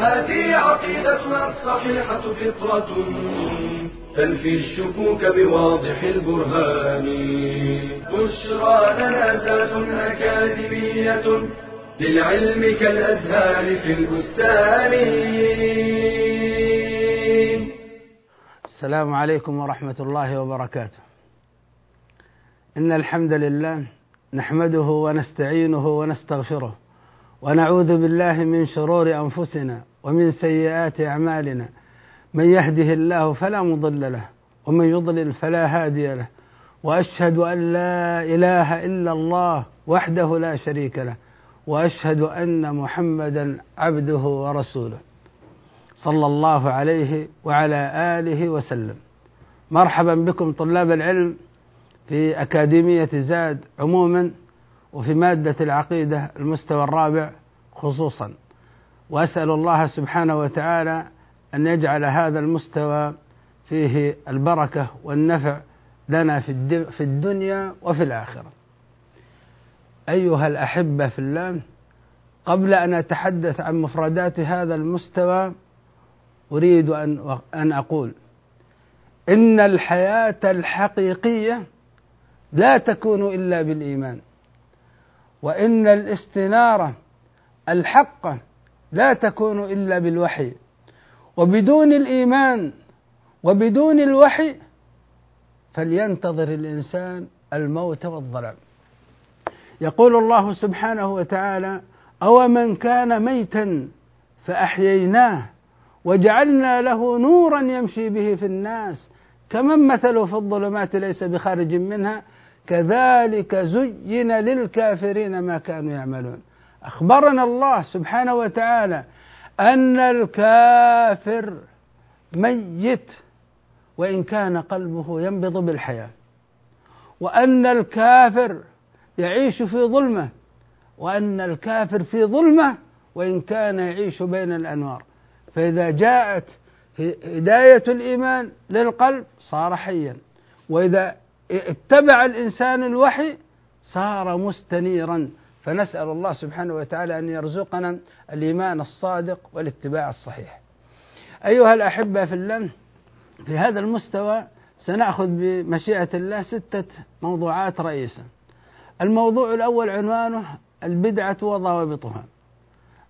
هذه عقيدتنا الصحيحة فطرة. تنفي الشكوك بواضح البرهان. بشرى لنا ذات أكاديمية للعلم كالأزهار في البستان. السلام عليكم ورحمة الله وبركاته. إن الحمد لله نحمده ونستعينه ونستغفره ونعوذ بالله من شرور أنفسنا ومن سيئات أعمالنا من يهده الله فلا مضل له ومن يضلل فلا هادي له وأشهد أن لا إله إلا الله وحده لا شريك له وأشهد أن محمدا عبده ورسوله. صلى الله عليه وعلى آله وسلم. مرحبا بكم طلاب العلم في أكاديمية زاد عموما وفي مادة العقيدة المستوى الرابع خصوصا. وأسأل الله سبحانه وتعالى أن يجعل هذا المستوى فيه البركة والنفع لنا في الدنيا وفي الآخرة. أيها الأحبة في الله، قبل أن أتحدث عن مفردات هذا المستوى أريد أن أن أقول إن الحياة الحقيقية لا تكون إلا بالإيمان، وإن الاستنارة الحقة لا تكون إلا بالوحي، وبدون الإيمان وبدون الوحي فلينتظر الإنسان الموت والظلام. يقول الله سبحانه وتعالى أو من كان ميتا فأحييناه وجعلنا له نورا يمشي به في الناس. كمن مثله في الظلمات ليس بخارج منها؟ كذلك زين للكافرين ما كانوا يعملون. أخبرنا الله سبحانه وتعالى أن الكافر ميت وإن كان قلبه ينبض بالحياة وأن الكافر يعيش في ظلمة وأن الكافر في ظلمة وإن كان يعيش بين الأنوار. فإذا جاءت هداية الإيمان للقلب صار حيا وإذا اتبع الإنسان الوحي صار مستنيرا. فنسأل الله سبحانه وتعالى أن يرزقنا الإيمان الصادق والاتباع الصحيح. أيها الأحبة في الله في هذا المستوى سنأخذ بمشيئة الله ستة موضوعات رئيسة. الموضوع الأول عنوانه البدعة وضوابطها.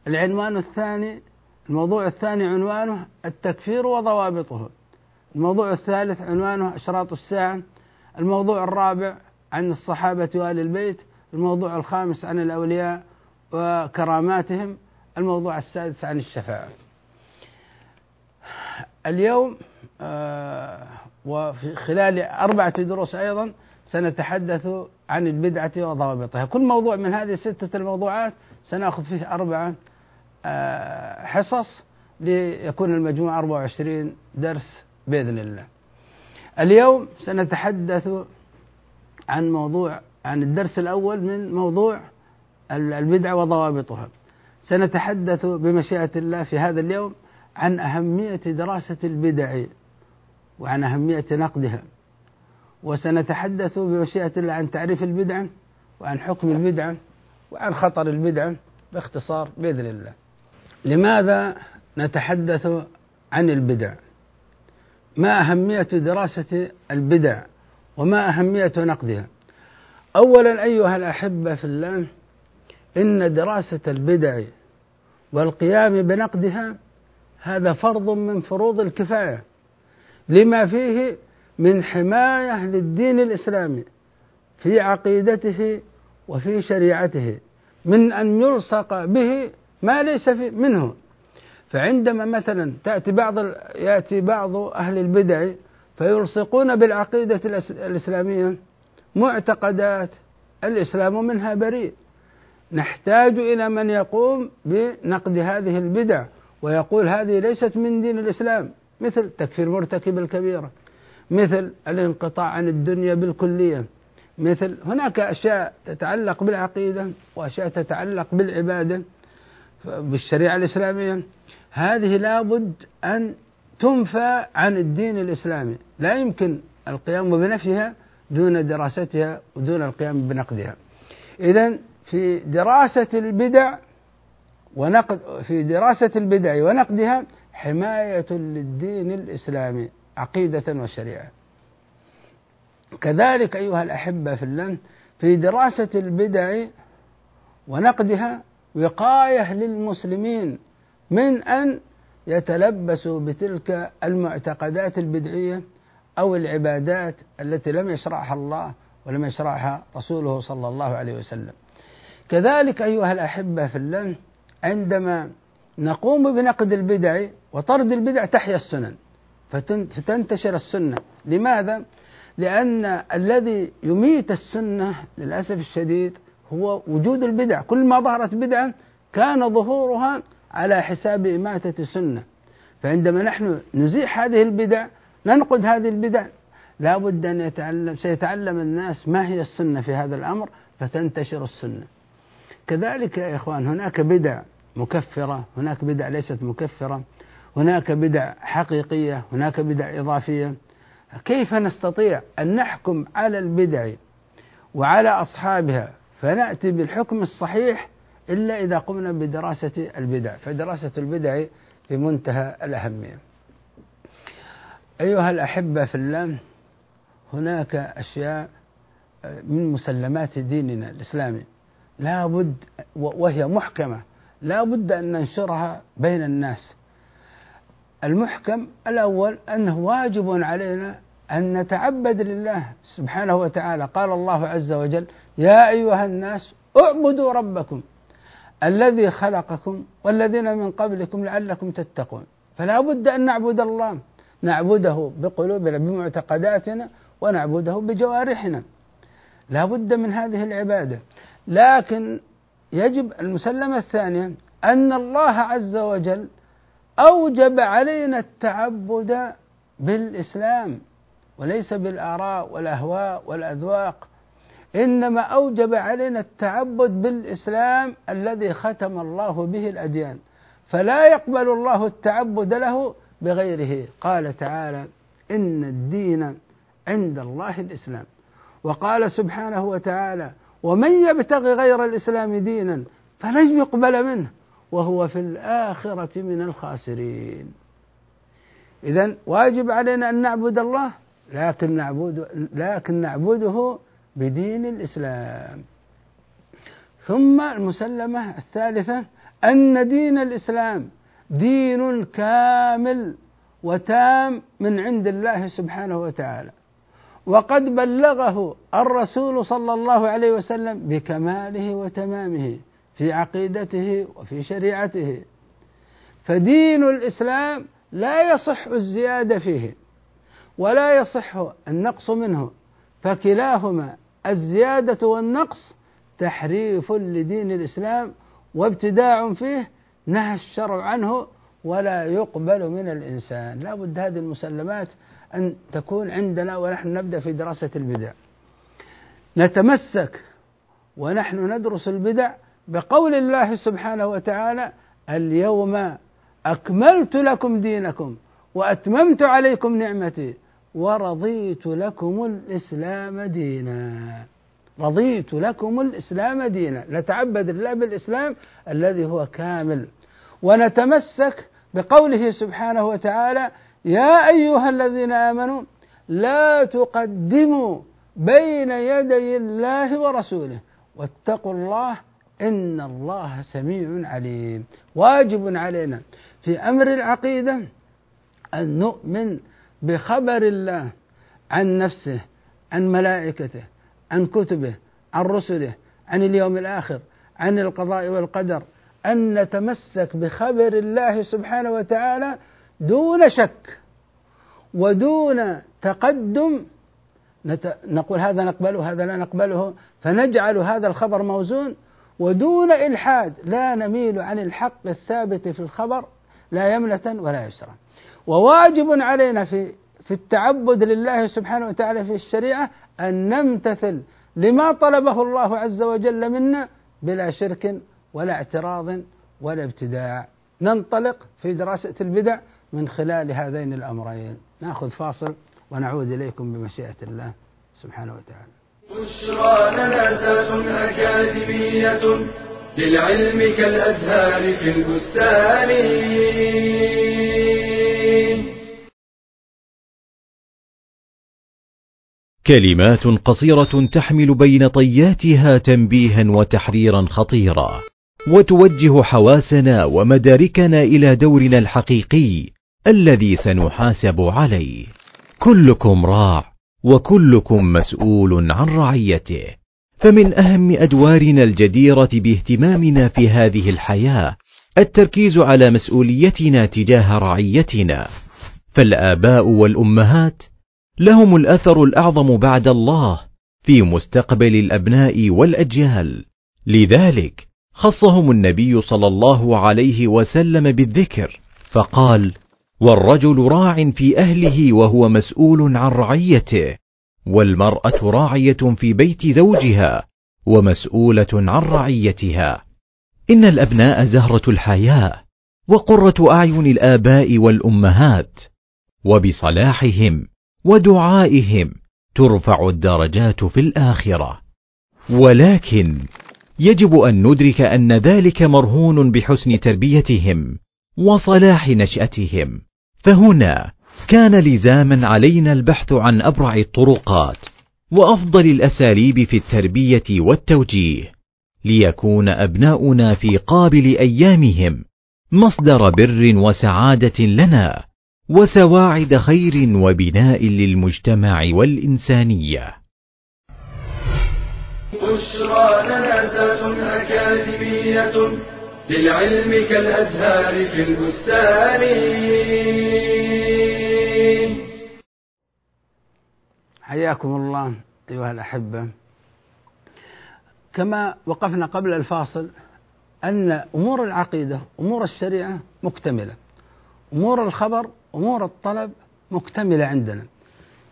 العنوان الثاني الموضوع الثاني عنوانه التكفير وضوابطه. الموضوع الثالث عنوانه أشراط الساعة. الموضوع الرابع عن الصحابة وآل البيت الموضوع الخامس عن الأولياء وكراماتهم الموضوع السادس عن الشفاعة. اليوم آه وفي خلال أربعة دروس أيضا سنتحدث عن البدعة وضوابطها. كل موضوع من هذه الستة الموضوعات سنأخذ فيه أربعة آه حصص ليكون المجموع 24 درس بإذن الله. اليوم سنتحدث عن موضوع عن الدرس الأول من موضوع البدعة وضوابطها. سنتحدث بمشيئة الله في هذا اليوم عن أهمية دراسة البدع وعن أهمية نقدها. وسنتحدث بمشيئة الله عن تعريف البدعة وعن حكم البدعة وعن خطر البدعة باختصار بإذن الله. لماذا نتحدث عن البدع؟ ما أهمية دراسة البدع وما أهمية نقدها؟ أولا أيها الأحبة في الله إن دراسة البدع والقيام بنقدها هذا فرض من فروض الكفاية لما فيه من حماية للدين الإسلامي في عقيدته وفي شريعته من أن يلصق به ما ليس منه. فعندما مثلا تأتي بعض يأتي بعض أهل البدع فيلصقون بالعقيدة الإسلامية معتقدات. الإسلام منها بريء. نحتاج إلى من يقوم بنقد هذه البدع ويقول هذه ليست من دين الإسلام. مثل تكفير مرتكب الكبيرة. مثل الانقطاع عن الدنيا بالكلية. مثل هناك أشياء تتعلق بالعقيدة وأشياء تتعلق بالعبادة بالشريعة الإسلامية. هذه لابد أن تنفى عن الدين الإسلامي. لا يمكن القيام بنفيها دون دراستها ودون القيام بنقدها. إذا في دراسة البدع ونقد في دراسة البدع ونقدها حماية للدين الإسلامي عقيدة وشريعة. كذلك أيها الأحبة في الله في دراسة البدع ونقدها وقاية للمسلمين من أن يتلبسوا بتلك المعتقدات البدعية أو العبادات التي لم يشرعها الله ولم يشرعها رسوله صلى الله عليه وسلم. كذلك أيها الأحبة في الله عندما نقوم بنقد البدع وطرد البدع تحيا السنن فتنتشر السنة. لماذا؟ لأن الذي يميت السنة للأسف الشديد هو وجود البدع. كل ما ظهرت بدعة كان ظهورها على حساب إماتة سنة فعندما نحن نزيح هذه البدع ننقد هذه البدع. لا بد أن يتعلم سيتعلم الناس ما هي السنة في هذا الأمر فتنتشر السنة. كذلك يا إخوان هناك بدع مكفرة هناك بدع ليست مكفرة هناك بدع حقيقية هناك بدع إضافية. كيف نستطيع أن نحكم على البدع وعلى أصحابها فنأتي بالحكم الصحيح إلا إذا قمنا بدراسة البدع؟ فدراسة البدع في منتهى الأهمية. أيها الأحبة في الله هناك أشياء من مسلمات ديننا الإسلامي. لا بد وهي محكمة. لا بد أن ننشرها بين الناس. المحكم الأول أنه واجب علينا أن نتعبد لله سبحانه وتعالى. قال الله عز وجل يا أيها الناس اعبدوا ربكم الذي خلقكم والذين من قبلكم لعلكم تتقون. فلا بد أن نعبد الله. نعبده بقلوبنا بمعتقداتنا ونعبده بجوارحنا. لا بد من هذه العبادة. لكن يجب المسلمة الثانية أن الله عز وجل أوجب علينا التعبد بالإسلام وليس بالآراء والأهواء والأذواق. إنما أوجب علينا التعبد بالإسلام الذي ختم الله به الأديان. فلا يقبل الله التعبد له بغيره. قال تعالى إن الدين عند الله الإسلام. وقال سبحانه وتعالى ومن يبتغي غير الإسلام دينا فلن يقبل منه وهو في الآخرة من الخاسرين. إذا واجب علينا أن نعبد الله لكن نعبد لكن نعبده بدين الإسلام. ثم المسلمة الثالثة أن دين الإسلام دين كامل وتام من عند الله سبحانه وتعالى. وقد بلغه الرسول صلى الله عليه وسلم بكماله وتمامه في عقيدته وفي شريعته. فدين الإسلام لا يصح الزيادة فيه ولا يصح النقص منه فكلاهما الزيادة والنقص تحريف لدين الإسلام وابتداع فيه نهى الشرع عنه ولا يقبل من الإنسان. لا بد هذه المسلمات أن تكون عندنا ونحن نبدأ في دراسة البدع. نتمسك ونحن ندرس البدع بقول الله سبحانه وتعالى اليوم أكملت لكم دينكم وأتممت عليكم نعمتي ورضيت لكم الإسلام دينا. رضيت لكم الإسلام دينا. نتعبد الله بالإسلام الذي هو كامل. ونتمسك بقوله سبحانه وتعالى يا أيها الذين آمنوا لا تقدموا بين يدي الله ورسوله. واتقوا الله إن الله سميع عليم. واجب علينا في أمر العقيدة أن نؤمن بخبر الله عن نفسه عن ملائكته عن كتبه عن رسله عن اليوم الآخر عن القضاء والقدر أن نتمسك بخبر الله سبحانه وتعالى دون شك ودون تقدم. نقول هذا نقبله هذا لا نقبله فنجعل هذا الخبر موزون ودون إلحاد. لا نميل عن الحق الثابت في الخبر لا يمنة ولا يسرا. وواجب علينا في في التعبد لله سبحانه وتعالى في الشريعة أن نمتثل لما طلبه الله عز وجل منا بلا شرك ولا اعتراض ولا ابتداع. ننطلق في دراسة البدع من خلال هذين الأمرين. نأخذ فاصل ونعود إليكم بمشيئة الله سبحانه وتعالى. بشرى لنا أكاديمية للعلم كالأزهار في البستان. كلمات قصيرة تحمل بين طياتها تنبيها وتحذيرا خطيرا. وتوجه حواسنا ومداركنا إلى دورنا الحقيقي الذي سنحاسب عليه. كلكم راع وكلكم مسؤول عن رعيته. فمن أهم أدوارنا الجديرة باهتمامنا في هذه الحياة التركيز على مسؤوليتنا تجاه رعيتنا. فالآباء والأمهات لهم الأثر الأعظم بعد الله في مستقبل الأبناء والأجيال. لذلك خصهم النبي صلى الله عليه وسلم بالذكر فقال والرجل راع في أهله وهو مسؤول عن رعيته والمرأة راعية في بيت زوجها ومسؤولة عن رعيتها. إن الأبناء زهرة الحياة وقرة أعين الآباء والأمهات وبصلاحهم ودعائهم ترفع الدرجات في الآخرة. ولكن يجب أن ندرك أن ذلك مرهون بحسن تربيتهم وصلاح نشأتهم. فهنا كان لزاما علينا البحث عن أبرع الطرقات وأفضل الأساليب في التربية والتوجيه ليكون أبناؤنا في قابل أيامهم مصدر بر وسعادة لنا وسواعد خير وبناء للمجتمع والإنسانية. بشرى لنا أكاديمية للعلم كالأزهار في البستان. حياكم الله أيها الأحبة. كما وقفنا قبل الفاصل أن أمور العقيدة أمور الشريعة مكتملة. أمور الخبر أمور الطلب مكتملة عندنا.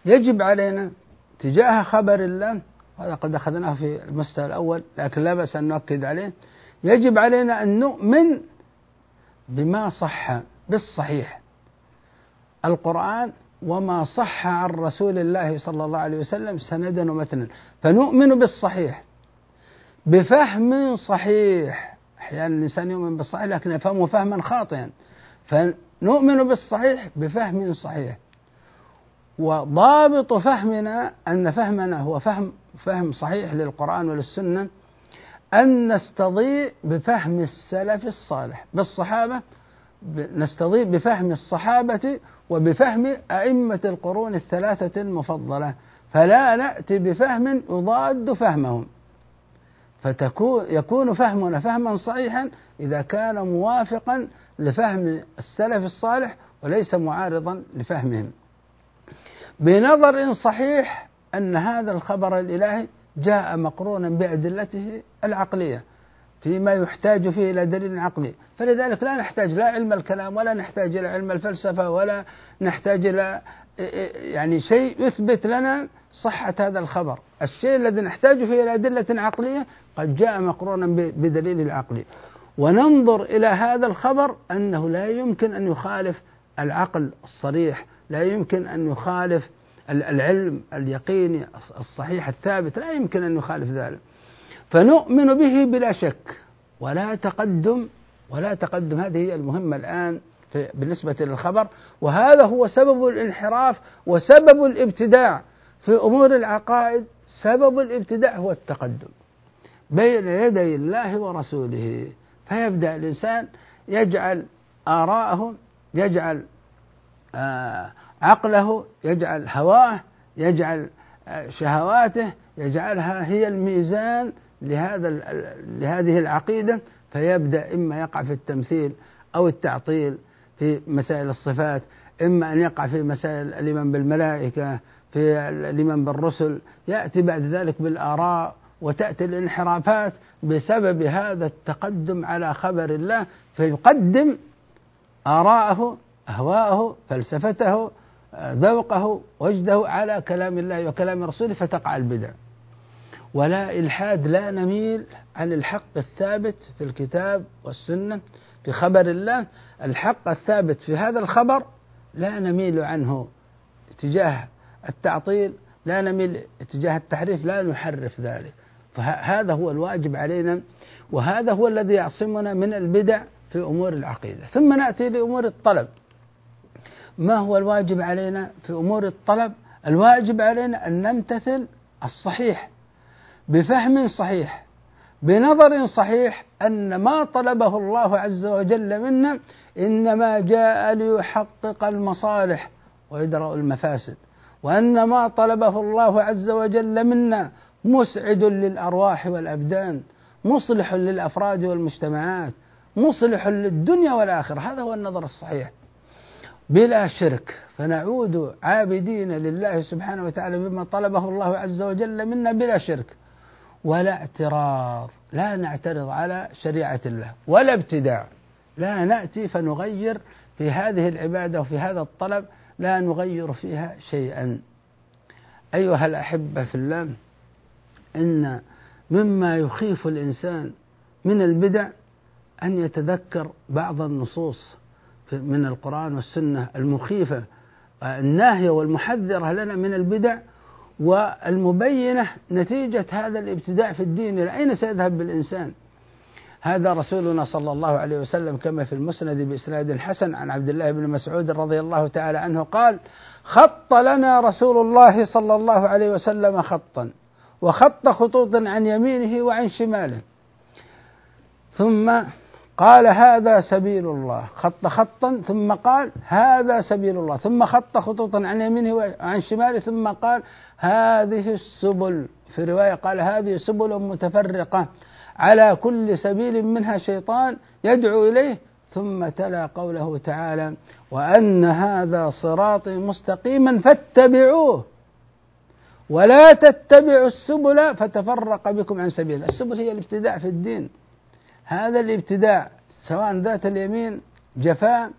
يجب علينا تجاه خبر الله هذا قد أخذناه في المستوى الأول لكن لا بأس أن نؤكد عليه. يجب علينا أن نؤمن بما صح بالصحيح. القرآن وما صح عن رسول الله صلى الله عليه وسلم سندا ومتنا. فنؤمن بالصحيح. بفهم صحيح. أحيانا الإنسان يؤمن بالصحيح لكن يفهمه فهما خاطئا. فنؤمن بالصحيح بفهم صحيح. وضابط فهمنا أن فهمنا هو فهم فهم صحيح للقرآن وللسنة أن نستضيء بفهم السلف الصالح بالصحابة نستضيء بفهم الصحابة وبفهم أئمة القرون الثلاثة المفضلة فلا نأتي بفهم يضاد فهمهم. فتكون يكون فهمنا فهما صحيحا إذا كان موافقا لفهم السلف الصالح وليس معارضا لفهمهم. بنظر صحيح أن هذا الخبر الإلهي جاء مقرونا بأدلته العقلية فيما يحتاج فيه إلى دليل عقلي. فلذلك لا نحتاج لا علم الكلام ولا نحتاج إلى علم الفلسفة ولا نحتاج إلى يعني شيء يثبت لنا صحة هذا الخبر. الشيء الذي نحتاج فيه إلى أدلة عقلية قد جاء مقرونا بدليل العقلي. وننظر إلى هذا الخبر أنه لا يمكن أن يخالف العقل الصريح لا يمكن أن يخالف العلم اليقيني الصحيح الثابت لا يمكن أن يخالف ذلك. فنؤمن به بلا شك. ولا تقدم ولا تقدم. هذه هي المهمة الآن بالنسبة للخبر. وهذا هو سبب الانحراف وسبب الابتداع في أمور العقائد. سبب الابتداع هو التقدم بين يدي الله ورسوله. فيبدأ الإنسان يجعل آراءه يجعل آه عقله يجعل هواه يجعل آه، شهواته يجعلها هي الميزان لهذا لهذه العقيدة فيبدأ إما يقع في التمثيل أو التعطيل في مسائل الصفات إما أن يقع في مسائل الإيمان بالملائكة في الإيمان بالرسل. يأتي بعد ذلك بالآراء وتأتي الانحرافات بسبب هذا التقدم على خبر الله فيقدم آراءه أهواءه فلسفته ذوقه وجده على كلام الله وكلام رسوله فتقع البدع. ولا إلحاد لا نميل عن الحق الثابت في الكتاب والسنة في خبر الله. الحق الثابت في هذا الخبر لا نميل عنه تجاه التعطيل لا نميل اتجاه التحريف لا نحرف ذلك. فهذا هو الواجب علينا وهذا هو الذي يعصمنا من البدع في أمور العقيدة. ثم نأتي لأمور الطلب. ما هو الواجب علينا في أمور الطلب؟ الواجب علينا أن نمتثل الصحيح. بفهم صحيح بنظر صحيح أن ما طلبه الله عز وجل منا إنما جاء ليحقق المصالح ويدرأ المفاسد وأن ما طلبه الله عز وجل منا مسعد للأرواح والأبدان مصلح للأفراد والمجتمعات مصلح للدنيا والآخرة. هذا هو النظر الصحيح. بلا شرك. فنعود عابدين لله سبحانه وتعالى بما طلبه الله عز وجل منا بلا شرك. ولا اعتراض. لا نعترض على شريعة الله. ولا ابتداع. لا نأتي فنغير في هذه العبادة وفي هذا الطلب. لا نغير فيها شيئا. أيها الأحبة في الله إن مما يخيف الإنسان من البدع أن يتذكر بعض النصوص. من القرآن والسنة المخيفة الناهية والمحذرة لنا من البدع والمبينة نتيجة هذا الابتداع في الدين. إلى أين سيذهب بالإنسان؟ هذا رسولنا صلى الله عليه وسلم كما في المسند بإسناد حسن عن عبد الله بن مسعود رضي الله تعالى عنه قال خط لنا رسول الله صلى الله عليه وسلم خطا وخط خطوطا عن يمينه وعن شماله. ثم قال هذا سبيل الله. خط خطا ثم قال هذا سبيل الله. ثم خط خطوطا عن يمينه وعن شماله ثم قال هذه السبل. في رواية قال هذه سبل متفرقة. على كل سبيل منها شيطان يدعو إليه. ثم تلا قوله تعالى وأن هذا صراطي مستقيما فاتبعوه. ولا تتبعوا السبل فتفرق بكم عن سبيل السبل هي الابتداع في الدين. هذا الابتداع سواء ذات اليمين جفاء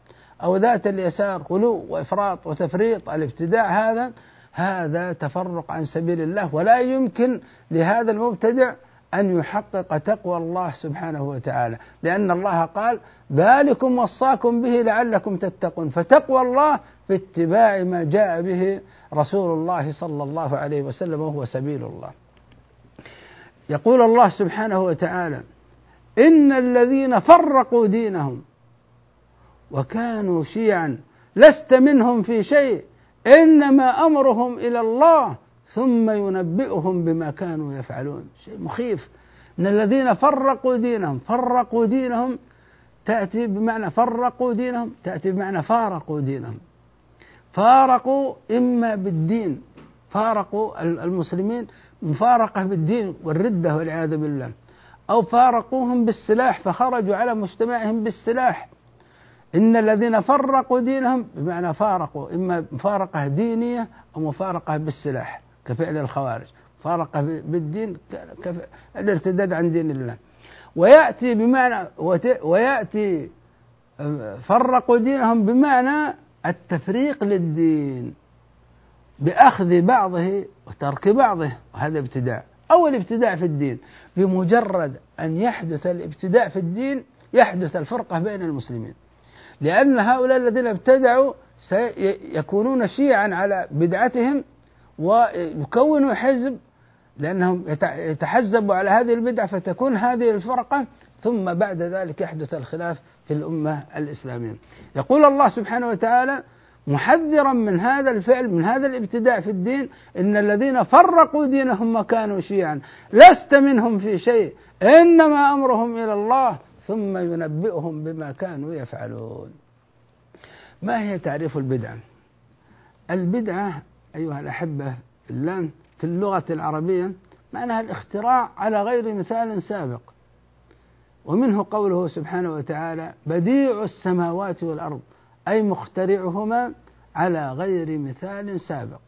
أو ذات اليسار غلو وإفراط وتفريط الابتداع هذا هذا تفرق عن سبيل الله ولا يمكن لهذا المبتدع أن يحقق تقوى الله سبحانه وتعالى. لأن الله قال ذلكم وصاكم به لعلكم تتقون فتقوى الله في اتباع ما جاء به رسول الله صلى الله عليه وسلم وهو سبيل الله. يقول الله سبحانه وتعالى إن الذين فرقوا دينهم وكانوا شيعا لست منهم في شيء إنما أمرهم إلى الله ثم ينبئهم بما كانوا يفعلون. شيء مخيف. إن الذين فرقوا دينهم فرقوا دينهم تأتي بمعنى فرقوا دينهم تأتي بمعنى فارقوا دينهم. فارقوا إما بالدين فارقوا المسلمين مفارقة بالدين والردة والعياذ بالله. أو فارقوهم بالسلاح فخرجوا على مجتمعهم بالسلاح. إن الذين فرقوا دينهم بمعنى فارقوا إما مفارقة دينية أو مفارقة بالسلاح كفعل الخوارج. فارقة بالدين الارتداد عن دين الله. ويأتي بمعنى ويأتي فرقوا دينهم بمعنى التفريق للدين بأخذ بعضه وترك بعضه وهذا ابتداع أو الابتداع في الدين. بمجرد أن يحدث الابتداع في الدين يحدث الفرقة بين المسلمين. لأن هؤلاء الذين ابتدعوا سيكونون شيعا على بدعتهم ويكونوا حزب لأنهم يتحزبوا على هذه البدعة فتكون هذه الفرقة ثم بعد ذلك يحدث الخلاف في الأمة الإسلامية. يقول الله سبحانه وتعالى محذرا من هذا الفعل من هذا الابتداع في الدين إن الذين فرقوا دينهم وكانوا شيعا. لست منهم في شيء إنما أمرهم إلى الله ثم ينبئهم بما كانوا يفعلون. ما هي تعريف البدعة؟ البدعة أيها الأحبة في في اللغة العربية معناها الاختراع على غير مثال سابق. ومنه قوله سبحانه وتعالى بديع السماوات والأرض. أي مخترعهما على غير مثال سابق.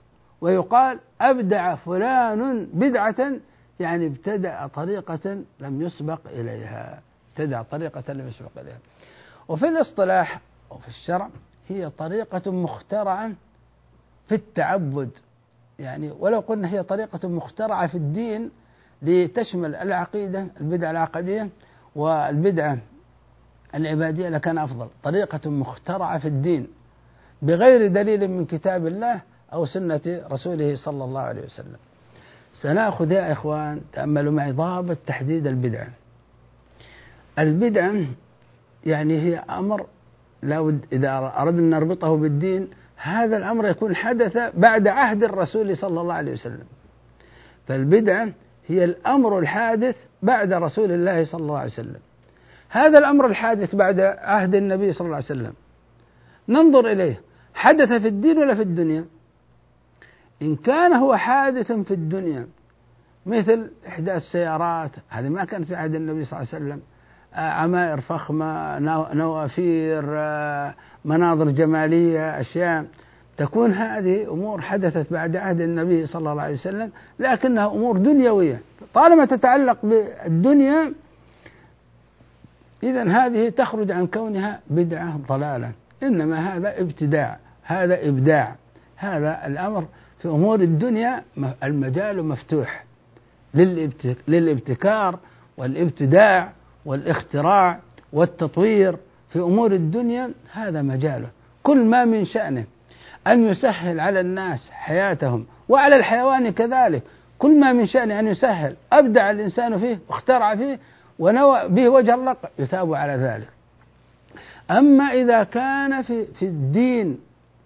ويقال أبدع فلان بدعة يعني ابتدأ طريقة لم يسبق إليها. ابتدع طريقة لم يسبق إليها. وفي الاصطلاح وفي الشرع هي طريقة مخترعة في التعبد. يعني ولو قلنا هي طريقة مخترعة في الدين لتشمل العقيدة البدعة العقدية والبدعة العبادية لكان أفضل. طريقة مخترعة في الدين بغير دليل من كتاب الله أو سنة رسوله صلى الله عليه وسلم. سنأخذ يا إخوان تأملوا معي ضابط تحديد البدعة البدعة يعني هي أمر لا إذا أردنا أن نربطه بالدين هذا الأمر يكون حدث بعد عهد الرسول صلى الله عليه وسلم. فالبدعة هي الأمر الحادث بعد رسول الله صلى الله عليه وسلم. هذا الأمر الحادث بعد عهد النبي صلى الله عليه وسلم. ننظر إليه. حدث في الدين ولا في الدنيا؟ إن كان هو حادث في الدنيا مثل إحداث السيارات هذه ما كانت في عهد النبي صلى الله عليه وسلم. آه، عمائر فخمة نوافير آه، مناظر جمالية أشياء. تكون هذه أمور حدثت بعد عهد النبي صلى الله عليه وسلم لكنها أمور دنيوية. طالما تتعلق بالدنيا إذا هذه تخرج عن كونها بدعة ضلالة. إنما هذا ابتداع هذا إبداع. هذا الأمر في أمور الدنيا المجال مفتوح. للابتكار والابتداع والاختراع والتطوير في أمور الدنيا هذا مجاله. كل ما من شأنه. أن يسهل على الناس حياتهم وعلى الحيوان كذلك. كل ما من شأنه أن يسهل. أبدع الإنسان فيه واخترع فيه ونوى به وجه الله يثاب على ذلك. أما إذا كان في في الدين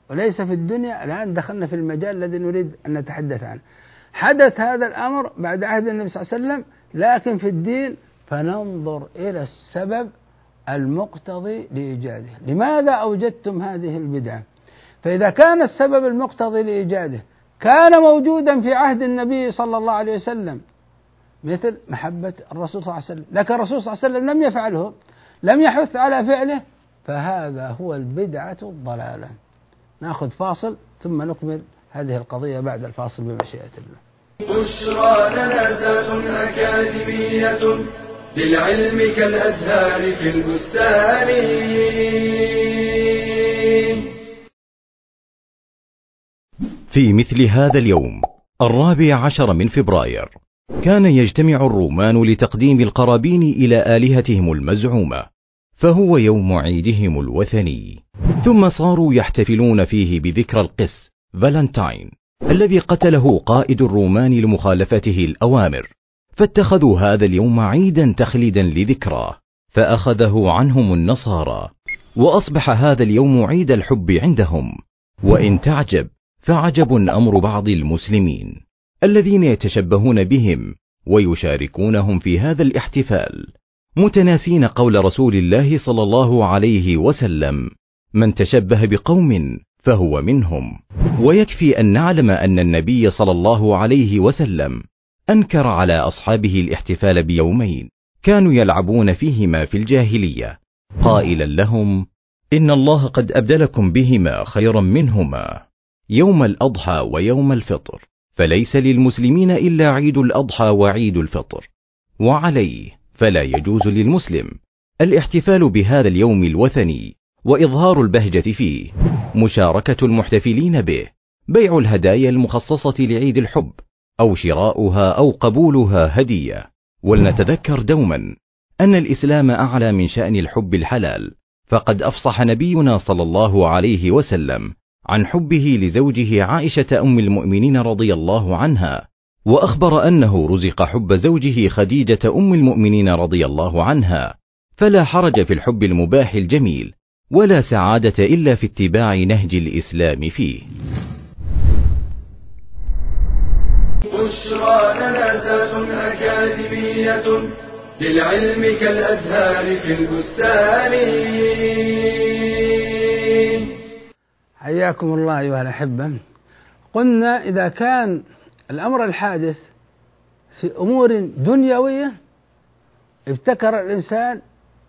وليس في الدنيا الآن دخلنا في المجال الذي نريد أن نتحدث عنه. حدث هذا الأمر بعد عهد النبي صلى الله عليه وسلم لكن في الدين فننظر إلى السبب المقتضي لإيجاده. لماذا أوجدتم هذه البدعة؟ فإذا كان السبب المقتضي لإيجاده كان موجودا في عهد النبي صلى الله عليه وسلم مثل محبة الرسول صلى الله عليه وسلم. لكن الرسول صلى الله عليه وسلم لم يفعله لم يحث على فعله فهذا هو البدعة الضلالة. نأخذ فاصل ثم نكمل هذه القضية بعد الفاصل بمشيئة الله. بشرى لنا أكاديمية للعلم كالأزهار في البستان. في مثل هذا اليوم الرابع عشر من فبراير كان يجتمع الرومان لتقديم القرابين إلى آلهتهم المزعومة فهو يوم عيدهم الوثني. ثم صاروا يحتفلون فيه بذكرى القس فالنتاين الذي قتله قائد الرومان لمخالفته الأوامر. فاتخذوا هذا اليوم عيدا تخليدا لذكراه فأخذه عنهم النصارى. وأصبح هذا اليوم عيد الحب عندهم وإن تعجب فعجب أمر بعض المسلمين. الذين يتشبهون بهم ويشاركونهم في هذا الاحتفال متناسين قول رسول الله صلى الله عليه وسلم من تشبه بقوم فهو منهم. ويكفي أن نعلم أن النبي صلى الله عليه وسلم أنكر على أصحابه الاحتفال بيومين كانوا يلعبون فيهما في الجاهلية. قائلا لهم إن الله قد أبدلكم بهما خيرا منهما يوم الأضحى ويوم الفطر. فليس للمسلمين إلا عيد الأضحى وعيد الفطر. وعليه فلا يجوز للمسلم الاحتفال بهذا اليوم الوثني وإظهار البهجة فيه مشاركة المحتفلين به بيع الهدايا المخصصة لعيد الحب أو شراؤها أو قبولها هدية. ولنتذكر دوما أن الإسلام أعلى من شأن الحب الحلال فقد أفصح نبينا صلى الله عليه وسلم عن حبه لزوجه عائشة أم المؤمنين رضي الله عنها وأخبر أنه رزق حب زوجه خديجة أم المؤمنين رضي الله عنها فلا حرج في الحب المباح الجميل ولا سعادة إلا في اتباع نهج الإسلام فيه. بشرى لنا أكاديمية للعلم كالأزهار في البستان. حياكم الله أيها الأحبة. قلنا إذا كان الأمر الحادث في أمور دنيوية ابتكر الإنسان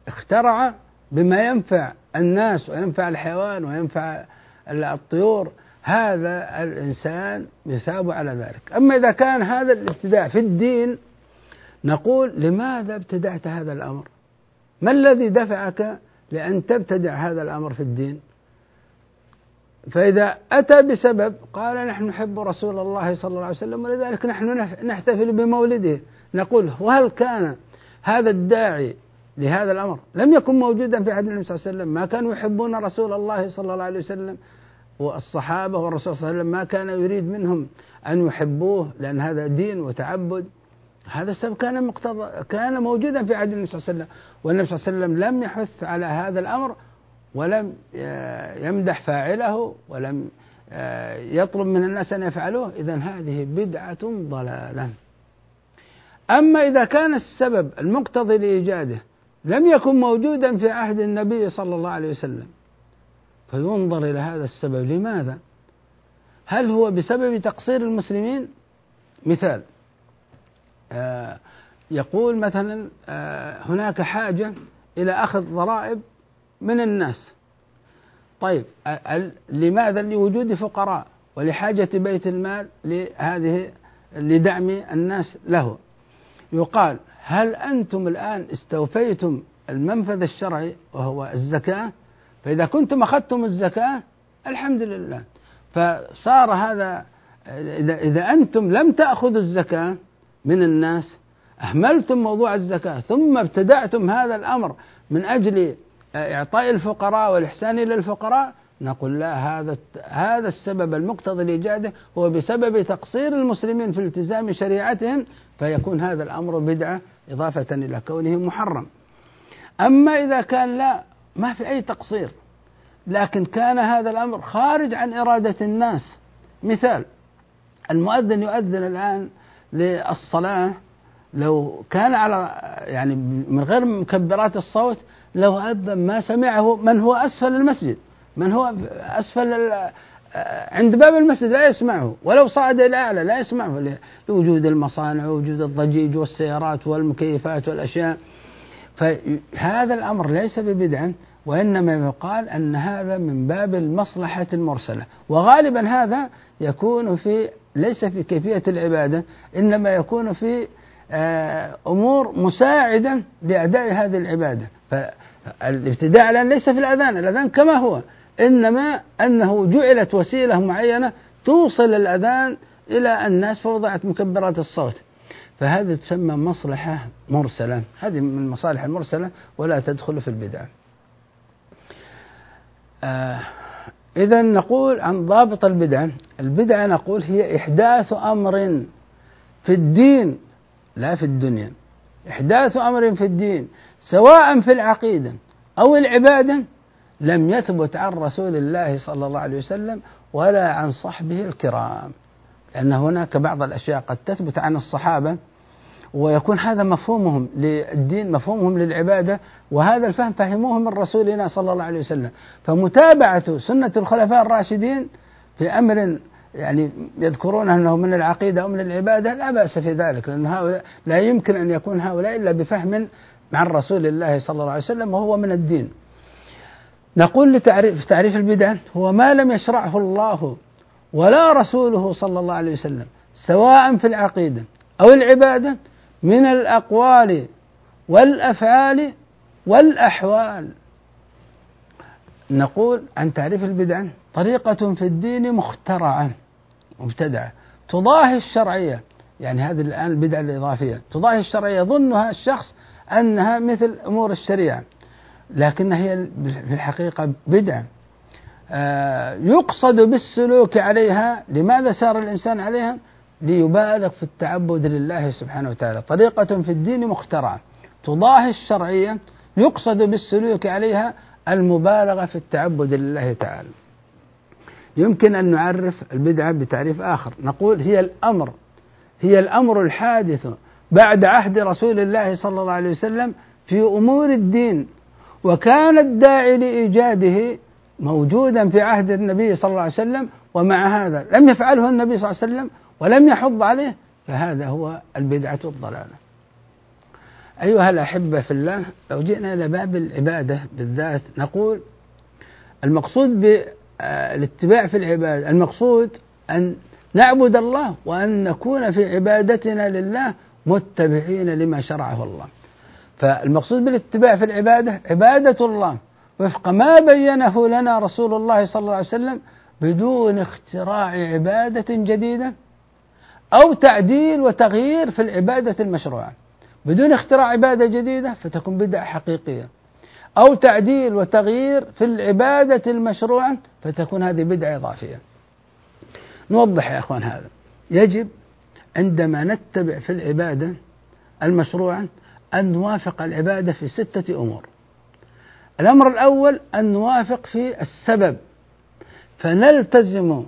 اخترع بما ينفع الناس وينفع الحيوان وينفع الطيور هذا الإنسان يثاب على ذلك. أما إذا كان هذا الابتداع في الدين نقول لماذا ابتدعت هذا الأمر؟ ما الذي دفعك لأن تبتدع هذا الأمر في الدين؟ فإذا أتى بسبب قال نحن نحب رسول الله صلى الله عليه وسلم ولذلك نحن نحتفل بمولده. نقول وهل كان هذا الداعي لهذا الأمر لم يكن موجودا في عهد النبي صلى الله عليه وسلم؟ ما كانوا يحبون رسول الله صلى الله عليه وسلم؟ والصحابة والرسول صلى الله عليه وسلم ما كان يريد منهم أن يحبوه لأن هذا دين وتعبد. هذا السبب كان مقتضى كان موجودا في عهد النبي صلى الله عليه وسلم والنبي صلى الله عليه وسلم لم يحث على هذا الأمر ولم يمدح فاعله ولم يطلب من الناس أن يفعلوه إذا هذه بدعة ضلالة أما إذا كان السبب المقتضي لإيجاده لم يكن موجودا في عهد النبي صلى الله عليه وسلم فينظر إلى هذا السبب لماذا؟ هل هو بسبب تقصير المسلمين؟ مثال آه يقول مثلا آه هناك حاجة إلى أخذ ضرائب من الناس. طيب لماذا؟ لوجود فقراء ولحاجة بيت المال لهذه لدعم الناس له. يقال هل أنتم الآن استوفيتم المنفذ الشرعي وهو الزكاة؟ فإذا كنتم أخذتم الزكاة الحمد لله. فصار هذا إذا, أنتم لم تأخذوا الزكاة من الناس أهملتم موضوع الزكاة ثم ابتدعتم هذا الأمر من أجل إعطاء الفقراء والإحسان إلى الفقراء نقول لا هذا هذا السبب المقتضي لإيجاده هو بسبب تقصير المسلمين في التزام شريعتهم فيكون هذا الأمر بدعة إضافة إلى كونه محرم. أما إذا كان لا ما في أي تقصير. لكن كان هذا الأمر خارج عن إرادة الناس. مثال المؤذن يؤذن الآن للصلاة لو كان على يعني من غير مكبرات الصوت لو أذن ما سمعه من هو أسفل المسجد من هو أسفل عند باب المسجد لا يسمعه ولو صعد إلى أعلى لا يسمعه لوجود المصانع ووجود الضجيج والسيارات والمكيفات والأشياء. فهذا الأمر ليس ببدعة وإنما يقال أن هذا من باب المصلحة المرسلة. وغالبا هذا يكون في ليس في كيفية العبادة إنما يكون في أمور مساعدة لأداء هذه العبادة. فالابتداع الآن ليس في الأذان الأذان كما هو. إنما أنه جعلت وسيلة معينة توصل الأذان إلى الناس فوضعت مكبرات الصوت. فهذه تسمى مصلحة مرسلة. هذه من المصالح المرسلة ولا تدخل في البدعة آه إذا نقول عن ضابط البدعة البدعة نقول هي إحداث أمر في الدين. لا في الدنيا. إحداث أمر في الدين سواء في العقيدة أو العبادة لم يثبت عن رسول الله صلى الله عليه وسلم ولا عن صحبه الكرام. لأن هناك بعض الأشياء قد تثبت عن الصحابة ويكون هذا مفهومهم للدين مفهومهم للعبادة وهذا الفهم فهموه من رسولنا صلى الله عليه وسلم. فمتابعة سنة الخلفاء الراشدين في أمر يعني يذكرون أنه من العقيدة أو من العبادة لا بأس في ذلك لأن هؤلاء لا يمكن أن يكون هؤلاء إلا بفهم عن رسول الله صلى الله عليه وسلم وهو من الدين. نقول لتعريف تعريف البدعة هو ما لم يشرعه الله ولا رسوله صلى الله عليه وسلم سواء في العقيدة أو العبادة من الأقوال والأفعال والأحوال. نقول عن تعريف البدعة طريقة في الدين مخترعة. مبتدعة. تضاهي الشرعية يعني هذه الآن البدعة الإضافية. تضاهي الشرعية يظنها الشخص أنها مثل أمور الشريعة لكنها هي في الحقيقة بدعة. آه يقصد بالسلوك عليها. لماذا سار الإنسان عليها؟ ليبالغ في التعبد لله سبحانه وتعالى. طريقة في الدين مخترعة. تضاهي الشرعية يقصد بالسلوك عليها المبالغة في التعبد لله تعالى. يمكن أن نعرف البدعة بتعريف آخر. نقول هي الأمر هي الأمر الحادث بعد عهد رسول الله صلى الله عليه وسلم في أمور الدين. وكان الداعي لإيجاده موجودا في عهد النبي صلى الله عليه وسلم ومع هذا لم يفعله النبي صلى الله عليه وسلم ولم يحض عليه فهذا هو البدعة الضلالة. أيها الأحبة في الله لو جئنا إلى باب العبادة بالذات نقول المقصود بالاتباع في العبادة. المقصود أن نعبد الله وأن نكون في عبادتنا لله متبعين لما شرعه الله. فالمقصود بالاتباع في العبادة عبادة الله. وفق ما بينه لنا رسول الله صلى الله عليه وسلم بدون اختراع عبادة جديدة أو تعديل وتغيير في العبادة المشروعة. بدون اختراع عبادة جديدة فتكون بدعة حقيقية. أو تعديل وتغيير في العبادة المشروعة فتكون هذه بدعة إضافية. نوضح يا أخوان هذا. يجب عندما نتبع في العبادة المشروعة أن نوافق العبادة في ستة أمور. الأمر الأول أن نوافق في السبب. فنلتزم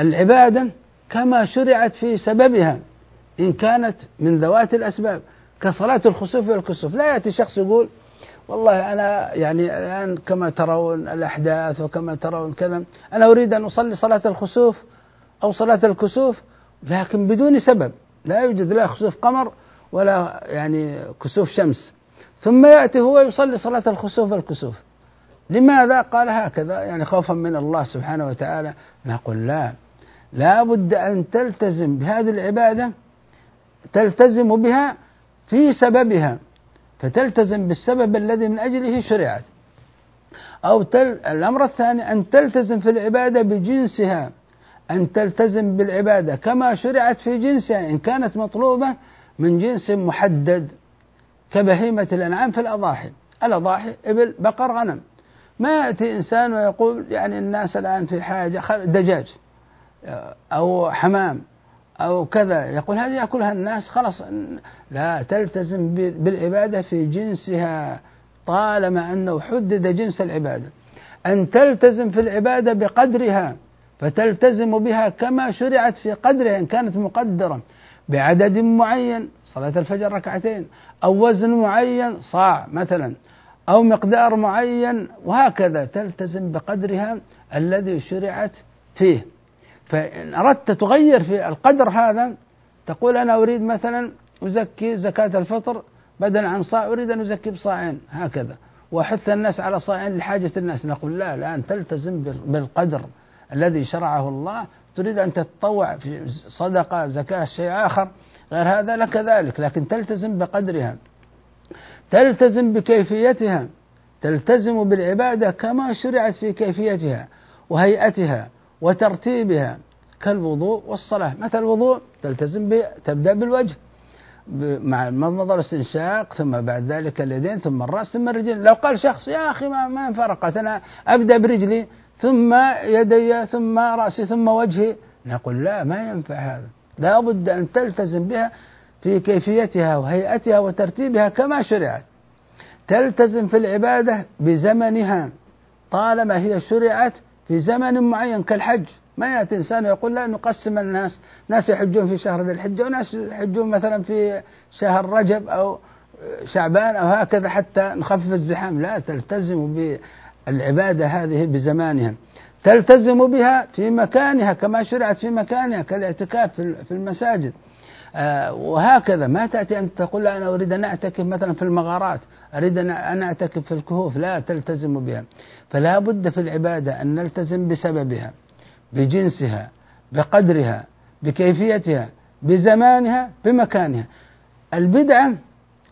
العبادة كما شرعت في سببها إن كانت من ذوات الأسباب كصلاة الخسوف والكسوف. لا يأتي شخص يقول والله أنا يعني الآن كما ترون الأحداث وكما ترون كذا أنا أريد أن أصلي صلاة الخسوف أو صلاة الكسوف لكن بدون سبب لا يوجد لا خسوف قمر ولا يعني كسوف شمس. ثم يأتي هو يصلي صلاة الخسوف والكسوف. لماذا؟ قال هكذا يعني خوفا من الله سبحانه وتعالى. نقول لا لا بد أن تلتزم بهذه العبادة تلتزم بها في سببها. فتلتزم بالسبب الذي من أجله شرعت. أو تل الأمر الثاني أن تلتزم في العبادة بجنسها. أن تلتزم بالعبادة كما شرعت في جنسها إن كانت مطلوبة من جنس محدد كبهيمة الأنعام في الأضاحي. الأضاحي إبل بقر غنم. ما يأتي إنسان ويقول يعني الناس الآن في حاجة دجاج أو حمام. أو كذا. يقول هذه يأكلها الناس خلاص لا تلتزم بالعبادة في جنسها طالما أنه حدد جنس العبادة. أن تلتزم في العبادة بقدرها فتلتزم بها كما شرعت في قدرها إن كانت مقدرة. بعدد معين صلاة الفجر ركعتين. أو وزن معين صاع مثلا. أو مقدار معين وهكذا تلتزم بقدرها الذي شرعت فيه. فإن أردت تغير في القدر هذا تقول أنا أريد مثلا أزكي زكاة الفطر بدلا عن صاع أريد أن أزكي بصاعين هكذا. وأحث الناس على صاعين لحاجة الناس. نقول لا الآن تلتزم بالقدر الذي شرعه الله. تريد أن تتطوع في صدقة زكاة شيء آخر. غير هذا لك ذلك لكن تلتزم بقدرها. تلتزم بكيفيتها. تلتزم بالعبادة كما شرعت في كيفيتها وهيئتها. وترتيبها كالوضوء والصلاة. مثل الوضوء تلتزم. تبدأ بالوجه مع المضمضة والاستنشاق ثم بعد ذلك اليدين ثم الرأس ثم الرجلين. لو قال شخص يا أخي ما, ما فرقت أنا أبدأ برجلي ثم يدي ثم رأسي ثم وجهي نقول لا ما ينفع هذا. لا بد أن تلتزم بها في كيفيتها وهيئتها وترتيبها كما شرعت. تلتزم في العبادة بزمنها طالما هي شرعت في زمن معين كالحج. ما يأتي إنسان يقول لا نقسم الناس ناس يحجون في شهر ذي الحجة وناس يحجون مثلا في شهر رجب أو شعبان أو هكذا حتى نخفف الزحام. لا تلتزم بالعبادة هذه بزمانها. تلتزم بها في مكانها كما شرعت في مكانها كالاعتكاف في المساجد. وهكذا. ما تأتي أن تقول أنا أريد أن أعتكف مثلا في المغارات أريد أن أعتكف في الكهوف. لا تلتزم بها. فلا بد في العبادة أن نلتزم بسببها بجنسها بقدرها بكيفيتها بزمانها بمكانها. البدعة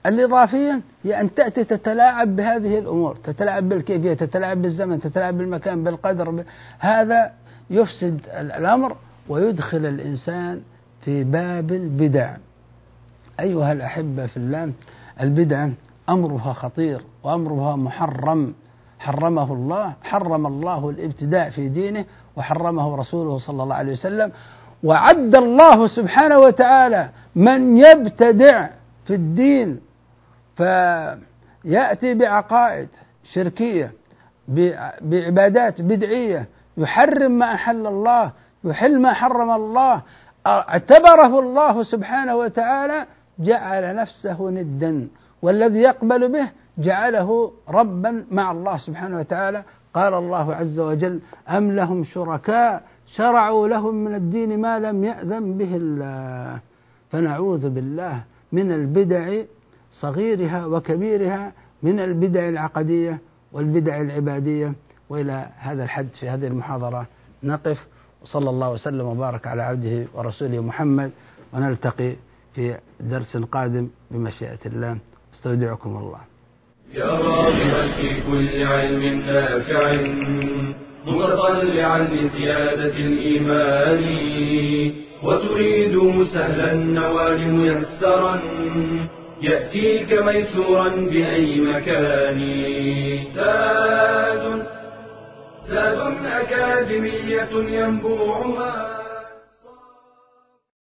الإضافية هي أن تأتي تتلاعب بهذه الأمور. تتلاعب بالكيفية تتلاعب بالزمن تتلاعب بالمكان بالقدر هذا يفسد الأمر ويدخل الإنسان في باب البدع. أيها الأحبة في الله البدعة أمرها خطير وأمرها محرم. حرمه الله حرم الله الابتداع في دينه وحرمه رسوله صلى الله عليه وسلم. وعد الله سبحانه وتعالى من يبتدع في الدين. فيأتي بعقائد شركية بعبادات بدعية. يحرم ما أحل الله يحل ما حرم الله. اعتبره الله سبحانه وتعالى جعل نفسه ندا والذي يقبل به جعله ربا مع الله سبحانه وتعالى. قال الله عز وجل أم لهم شركاء شرعوا لهم من الدين ما لم يأذن به الله. فنعوذ بالله من البدع صغيرها وكبيرها من البدع العقدية والبدع العبادية. وإلى هذا الحد في هذه المحاضرة نقف. وصلى الله وسلم وبارك على عبده ورسوله محمد ونلتقي في درس قادم بمشيئة الله. أستودعكم الله. يا راغبا في كل علم نافع متطلعا لزيادة الإيمان وتريد سهلا النوال ميسرا يأتيك ميسورا بأي مكان. زاد زاد أكاديمية ينبوعها.